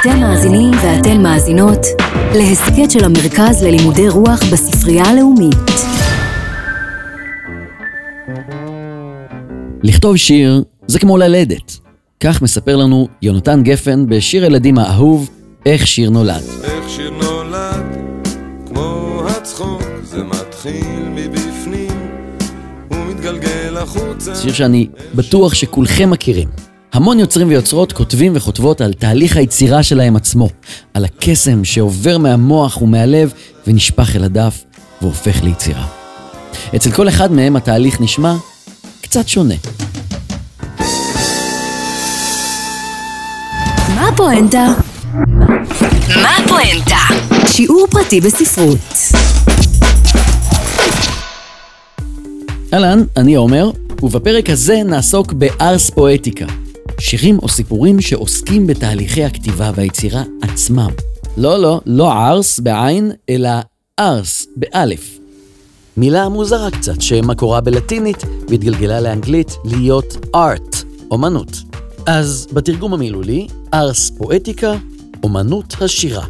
אתם מאזינים ואתן מאזינות להסכת של המרכז ללימודי רוח בספרייה הלאומית. לכתוב שיר זה כמו ללדת. כך מספר לנו יונתן גפן בשיר הילדים האהוב, איך שיר נולד. איך שיר נולד, כמו הצחוק, זה מתחיל מבפנים, ומתגלגל החוצה. שיר שאני בטוח שכולכם מכירים. המון יוצרים ויוצרות כותבים וכותבות על תהליך היצירה שלהם עצמו, על הקסם שעובר מהמוח ומהלב ונשפך אל הדף והופך ליצירה. אצל כל אחד מהם התהליך נשמע קצת שונה. מה הפואנטה? מה הפואנטה? שיעור פרטי בספרות. אהלן, אני עומר, ובפרק הזה נעסוק בארס פואטיקה. שירים או סיפורים שעוסקים בתהליכי הכתיבה והיצירה עצמם. לא, לא, לא ארס בעין, אלא ארס באלף. מילה מוזרה קצת, שמקורה בלטינית והתגלגלה לאנגלית להיות ארט, אומנות. אז בתרגום המילולי, ארס פואטיקה, אומנות השירה.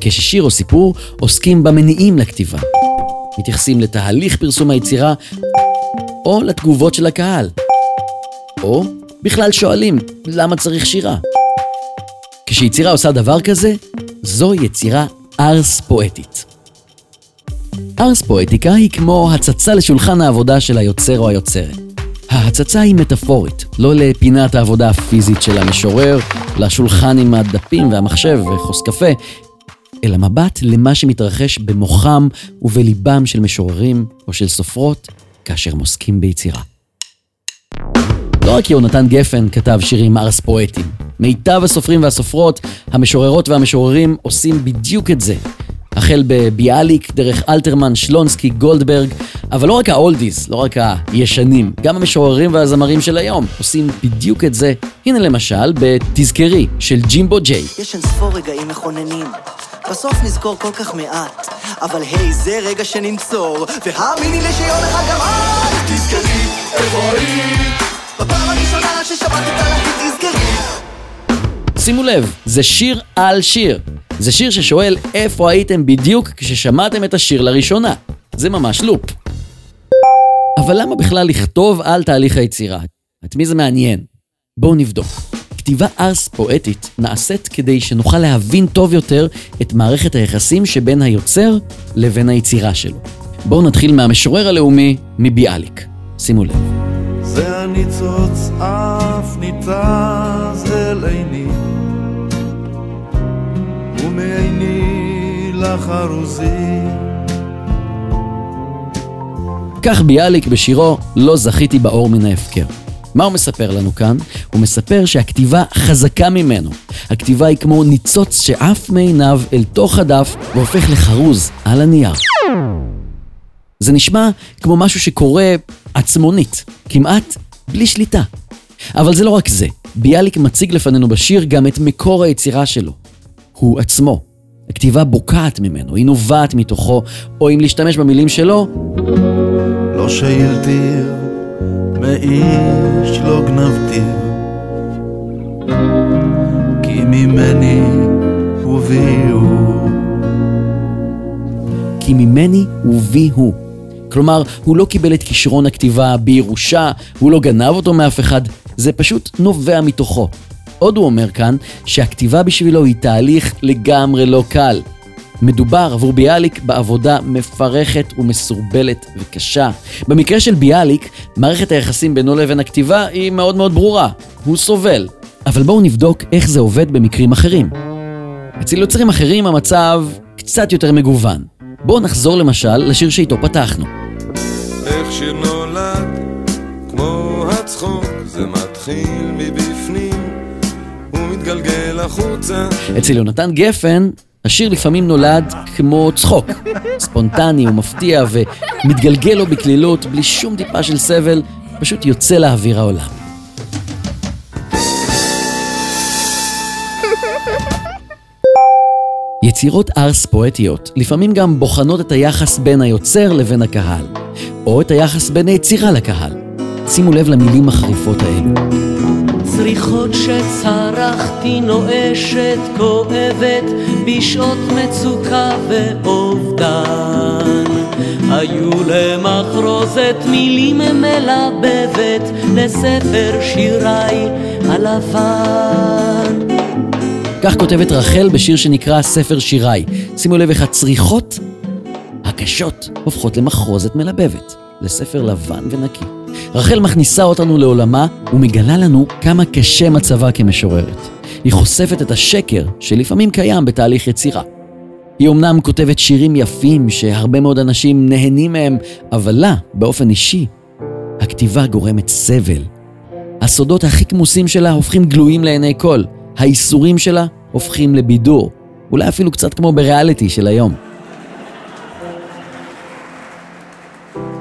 כששיר או סיפור עוסקים במניעים לכתיבה. מתייחסים לתהליך פרסום היצירה או לתגובות של הקהל. או בכלל שואלים למה צריך שירה. כשיצירה עושה דבר כזה, זו יצירה ארס פואטית. ארס פואטיקה היא כמו הצצה לשולחן העבודה של היוצר או היוצרת. ההצצה היא מטאפורית, לא לפינת העבודה הפיזית של המשורר, לשולחן עם הדפים והמחשב וכוס קפה, אלא מבט למה שמתרחש במוחם ובליבם של משוררים או של סופרות כאשר הם עוסקים ביצירה. לא רק יונתן גפן כתב שירים ארס פואטיים. מיטב הסופרים והסופרות, המשוררות והמשוררים עושים בדיוק את זה. החל בביאליק, דרך אלתרמן, שלונסקי, גולדברג, אבל לא רק האולדיז, לא רק הישנים, גם המשוררים והזמרים של היום עושים בדיוק את זה. הנה למשל, ב"תזכרי" של ג'ימבו ג'יי. יש אין ספור רגעים מכוננים. בסוף נזכור כל כך מעט, אבל היי, זה רגע שננצור, והאמיני לי שיום אחד גם את תזכרי איפה היית, שימו לב, זה שיר על שיר. זה שיר ששואל איפה הייתם בדיוק כששמעתם את השיר לראשונה. זה ממש לופ. אבל למה בכלל לכתוב על תהליך היצירה? את מי זה מעניין? בואו נבדוק. כתיבה ארס פואטית נעשית כדי שנוכל להבין טוב יותר את מערכת היחסים שבין היוצר לבין היצירה שלו. בואו נתחיל מהמשורר הלאומי מביאליק. שימו לב. זה הניצוץ אף ניתז אל עיני, ומעיני לחרוזי. כך ביאליק בשירו "לא זכיתי באור מן ההפקר". מה הוא מספר לנו כאן? הוא מספר שהכתיבה חזקה ממנו. הכתיבה היא כמו ניצוץ שעף מעיניו אל תוך הדף והופך לחרוז על הנייר. זה נשמע כמו משהו שקורה עצמונית, כמעט בלי שליטה. אבל זה לא רק זה, ביאליק מציג לפנינו בשיר גם את מקור היצירה שלו. הוא עצמו. הכתיבה בוקעת ממנו, היא נובעת מתוכו, או אם להשתמש במילים שלו, לא שאילתיר, מאיש לא גנבתיר, כי ממני הביאו. כי ממני ובי הוא. כלומר, הוא לא קיבל את כישרון הכתיבה בירושה, הוא לא גנב אותו מאף אחד, זה פשוט נובע מתוכו. עוד הוא אומר כאן שהכתיבה בשבילו היא תהליך לגמרי לא קל. מדובר עבור ביאליק בעבודה מפרכת ומסורבלת וקשה. במקרה של ביאליק, מערכת היחסים בינו לבין הכתיבה היא מאוד מאוד ברורה. הוא סובל. אבל בואו נבדוק איך זה עובד במקרים אחרים. אצל יוצרים אחרים המצב קצת יותר מגוון. בואו נחזור למשל לשיר שאיתו פתחנו. איך שיר נולד, כמו הצחוק, זה מתחיל מבפנים, ומתגלגל החוצה. אצל יונתן גפן, השיר לפעמים נולד כמו צחוק. ספונטני ומפתיע ומתגלגל לו בקלילות, בלי שום טיפה של סבל, פשוט יוצא לאוויר העולם. יצירות ארס פואטיות לפעמים גם בוחנות את היחס בין היוצר לבין הקהל, או את היחס בין היצירה לקהל. שימו לב למילים החריפות האלו. הצריחות שצרחתי נואשת, כואבת, בשעות מצוקה ואובדן. היו למחרוזת מילים מלבבת, לספר שיריי הלבן. כך כותבת רחל בשיר שנקרא ספר שיריי. שימו לב איך הצריחות הקשות הופכות למחרוזת מלבבת, לספר לבן ונקי. רחל מכניסה אותנו לעולמה ומגלה לנו כמה קשה מצבה כמשוררת. היא חושפת את השקר שלפעמים קיים בתהליך יצירה. היא אומנם כותבת שירים יפים שהרבה מאוד אנשים נהנים מהם, אבל לה, באופן אישי, הכתיבה גורמת סבל. הסודות הכי כמוסים שלה הופכים גלויים לעיני כל. האיסורים שלה הופכים לבידור. אולי אפילו קצת כמו בריאליטי של היום.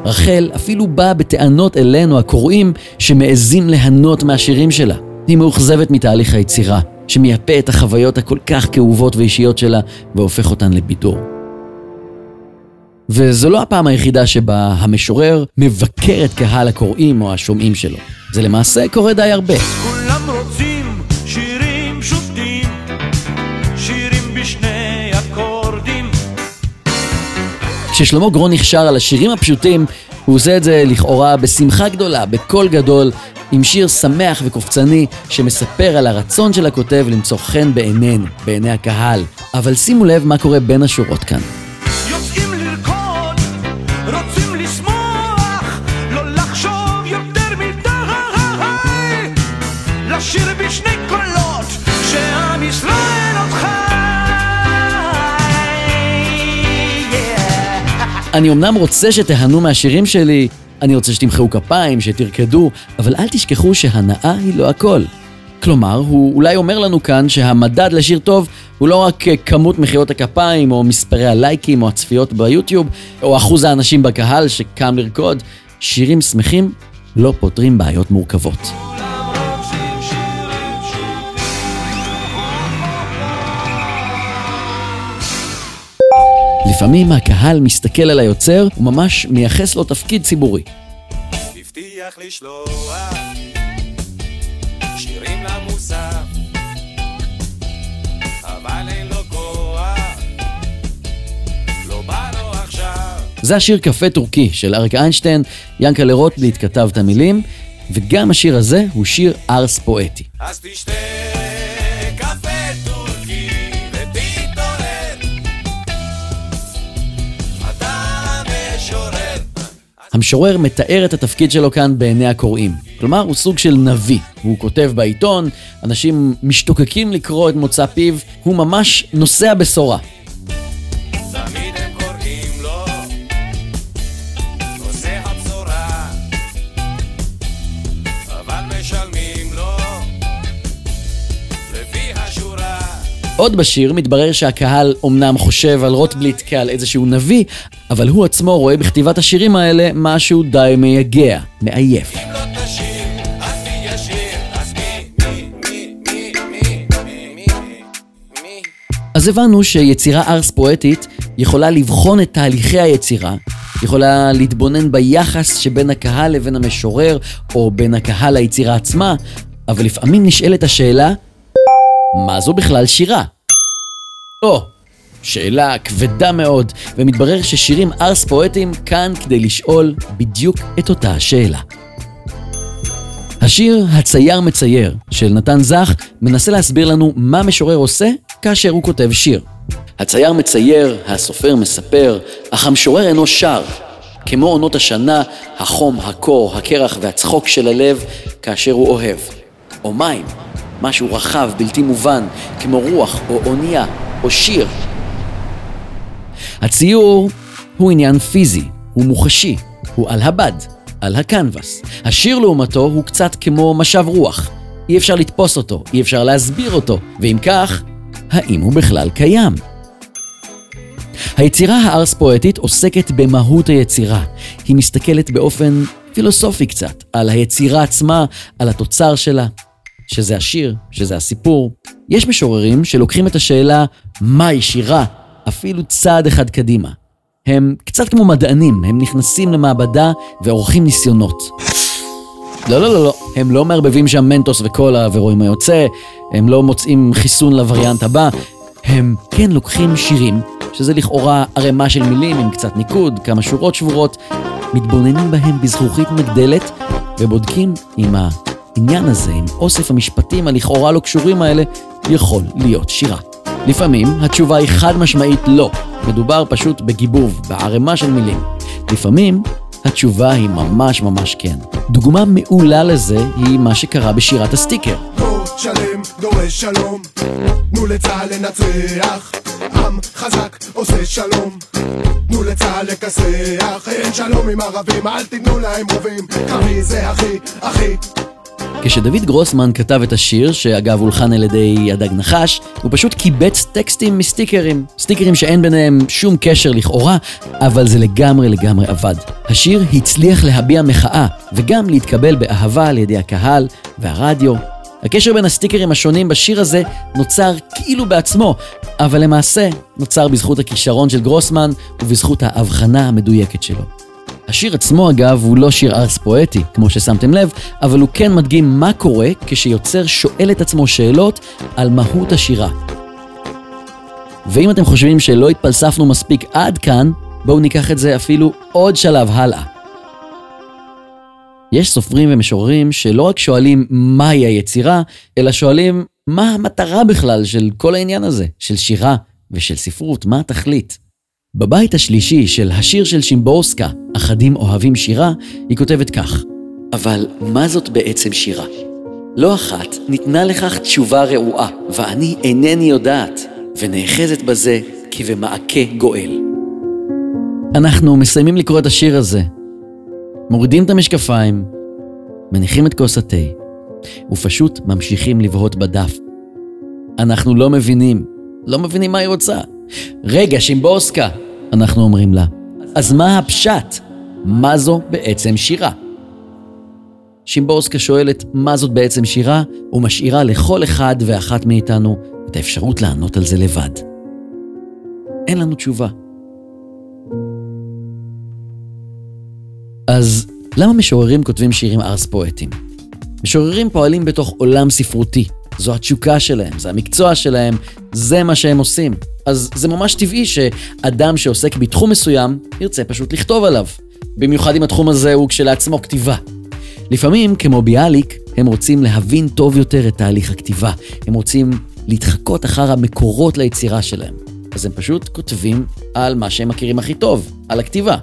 רחל אפילו באה בטענות אלינו הקוראים שמעזים ליהנות מהשירים שלה. היא מאוכזבת מתהליך היצירה, שמייפה את החוויות הכל כך כאובות ואישיות שלה והופך אותן לבידור. וזו לא הפעם היחידה שבה המשורר מבקר את קהל הקוראים או השומעים שלו. זה למעשה קורה די הרבה. כולם כששלמה גרוניך שר על השירים הפשוטים, הוא עושה את זה לכאורה בשמחה גדולה, בקול גדול, עם שיר שמח וקופצני שמספר על הרצון של הכותב למצוא חן בעינינו, בעיני הקהל. אבל שימו לב מה קורה בין השורות כאן. אני אמנם רוצה שתיהנו מהשירים שלי, אני רוצה שתמחאו כפיים, שתרקדו, אבל אל תשכחו שהנאה היא לא הכל. כלומר, הוא אולי אומר לנו כאן שהמדד לשיר טוב הוא לא רק אה, כמות מחיאות הכפיים, או מספרי הלייקים, או הצפיות ביוטיוב, או אחוז האנשים בקהל שקם לרקוד. שירים שמחים לא פותרים בעיות מורכבות. לפעמים הקהל מסתכל על היוצר וממש מייחס לו תפקיד ציבורי. הבטיח לשלוח שירים למוסף, אבל אין לו כוח, לא בא לו עכשיו. זה השיר קפה טורקי של אריק איינשטיין, ינקלה רוטבליט כתב את המילים, וגם השיר הזה הוא שיר ארס פואטי. אז תשתה המשורר מתאר את התפקיד שלו כאן בעיני הקוראים. כלומר, הוא סוג של נביא. הוא כותב בעיתון, אנשים משתוקקים לקרוא את מוצא פיו, הוא ממש נושא הבשורה. עוד בשיר מתברר שהקהל אומנם חושב על רוטבליט כעל איזשהו נביא, אבל הוא עצמו רואה בכתיבת השירים האלה משהו די מייגע, מעייף. אז הבנו שיצירה ארס פואטית יכולה לבחון את תהליכי היצירה, יכולה להתבונן ביחס שבין הקהל לבין המשורר, או בין הקהל ליצירה עצמה, אבל לפעמים נשאלת השאלה, מה זו בכלל שירה? או, שאלה כבדה מאוד, ומתברר ששירים ארס פואטיים כאן כדי לשאול בדיוק את אותה השאלה. השיר "הצייר מצייר" של נתן זך מנסה להסביר לנו מה משורר עושה כאשר הוא כותב שיר. הצייר מצייר, הסופר מספר, אך המשורר אינו שר. כמו עונות השנה, החום, הקור, הקרח והצחוק של הלב כאשר הוא אוהב. או מים, משהו רחב, בלתי מובן, כמו רוח או אונייה או שיר. הציור הוא עניין פיזי, הוא מוחשי, הוא על הבד, על הקנבס. השיר לעומתו הוא קצת כמו משב רוח. אי אפשר לתפוס אותו, אי אפשר להסביר אותו, ואם כך, האם הוא בכלל קיים? היצירה הארס פואטית עוסקת במהות היצירה. היא מסתכלת באופן פילוסופי קצת על היצירה עצמה, על התוצר שלה, שזה השיר, שזה הסיפור. יש משוררים שלוקחים את השאלה מהי שירה אפילו צעד אחד קדימה. הם קצת כמו מדענים, הם נכנסים למעבדה ועורכים ניסיונות. לא, לא, לא, לא, הם לא מערבבים שם מנטוס וקולה ורואים מה יוצא, הם לא מוצאים חיסון לווריאנט הבא, הם כן לוקחים שירים, שזה לכאורה ערימה של מילים עם קצת ניקוד, כמה שורות שבורות, מתבוננים בהם בזכוכית מגדלת ובודקים אם העניין הזה, אם אוסף המשפטים הלכאורה לא קשורים האלה, יכול להיות שירה. לפעמים התשובה היא חד משמעית לא, מדובר פשוט בגיבוב, בערימה של מילים. לפעמים התשובה היא ממש ממש כן. דוגמה מעולה לזה היא מה שקרה בשירת הסטיקר. שלם דורש שלום, תנו לצה"ל לנצח, עם חזק עושה שלום, תנו לצה"ל לכסח, אין שלום עם ערבים, אל תיתנו להם רובים, קרבי זה אחי, אחי. כשדוד גרוסמן כתב את השיר, שאגב הולחן על ידי הדג נחש, הוא פשוט קיבץ טקסטים מסטיקרים. סטיקרים שאין ביניהם שום קשר לכאורה, אבל זה לגמרי לגמרי עבד. השיר הצליח להביע מחאה, וגם להתקבל באהבה על ידי הקהל והרדיו. הקשר בין הסטיקרים השונים בשיר הזה נוצר כאילו בעצמו, אבל למעשה נוצר בזכות הכישרון של גרוסמן ובזכות ההבחנה המדויקת שלו. השיר עצמו אגב הוא לא שיר ארס פואטי, כמו ששמתם לב, אבל הוא כן מדגים מה קורה כשיוצר שואל את עצמו שאלות על מהות השירה. ואם אתם חושבים שלא התפלספנו מספיק עד כאן, בואו ניקח את זה אפילו עוד שלב הלאה. יש סופרים ומשוררים שלא רק שואלים מהי היצירה, אלא שואלים מה המטרה בכלל של כל העניין הזה, של שירה ושל ספרות, מה התכלית. בבית השלישי של השיר של שימבורסקה, אחדים אוהבים שירה, היא כותבת כך: אבל מה זאת בעצם שירה? לא אחת ניתנה לכך תשובה רעועה, ואני אינני יודעת, ונאחזת בזה כבמעקה גואל. אנחנו מסיימים לקרוא את השיר הזה, מורידים את המשקפיים, מניחים את כוס התה, ופשוט ממשיכים לבהות בדף. אנחנו לא מבינים, לא מבינים מה היא רוצה. רגע, שימבורסקה, אנחנו אומרים לה. אז מה הפשט? מה זו בעצם שירה? שימבורסקה שואלת מה זאת בעצם שירה, ומשאירה לכל אחד ואחת מאיתנו את האפשרות לענות על זה לבד. אין לנו תשובה. אז למה משוררים כותבים שירים ארס פואטיים? משוררים פועלים בתוך עולם ספרותי. זו התשוקה שלהם, זה המקצוע שלהם, זה מה שהם עושים. אז זה ממש טבעי שאדם שעוסק בתחום מסוים, ירצה פשוט לכתוב עליו. במיוחד אם התחום הזה הוא כשלעצמו כתיבה. לפעמים, כמו ביאליק, הם רוצים להבין טוב יותר את תהליך הכתיבה. הם רוצים להתחקות אחר המקורות ליצירה שלהם. אז הם פשוט כותבים על מה שהם מכירים הכי טוב, על הכתיבה.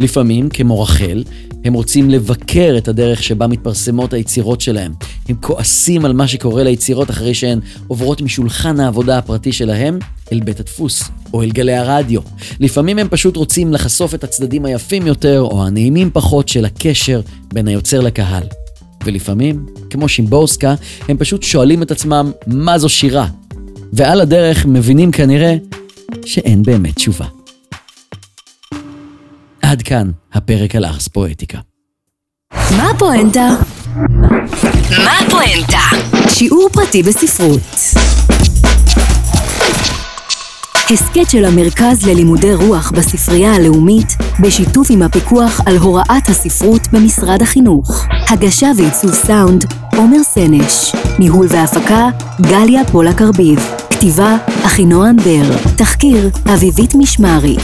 לפעמים, כמו רחל, הם רוצים לבקר את הדרך שבה מתפרסמות היצירות שלהם. הם כועסים על מה שקורה ליצירות אחרי שהן עוברות משולחן העבודה הפרטי שלהם אל בית הדפוס, או אל גלי הרדיו. לפעמים הם פשוט רוצים לחשוף את הצדדים היפים יותר, או הנעימים פחות של הקשר בין היוצר לקהל. ולפעמים, כמו שימבורסקה, הם פשוט שואלים את עצמם מה זו שירה. ועל הדרך מבינים כנראה שאין באמת תשובה. עד כאן הפרק על ארס פואטיקה. מה הפואנטה? מה הפואנטה? שיעור פרטי בספרות. הסכת של המרכז ללימודי רוח בספרייה הלאומית, בשיתוף עם הפיקוח על הוראת הספרות במשרד החינוך. הגשה ועיצוב סאונד, עומר סנש. ניהול והפקה, גליה פולק ארביב. כתיבה, אחינועם בר. תחקיר, אביבית משמרי.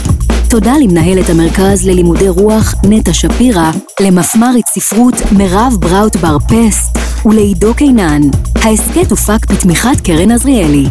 תודה למנהלת המרכז ללימודי רוח נטע שפירא, למפמ"רית ספרות מירב בראוט בר פסט ולעידו קינן. ההסכת הופק בתמיכת קרן עזריאלי.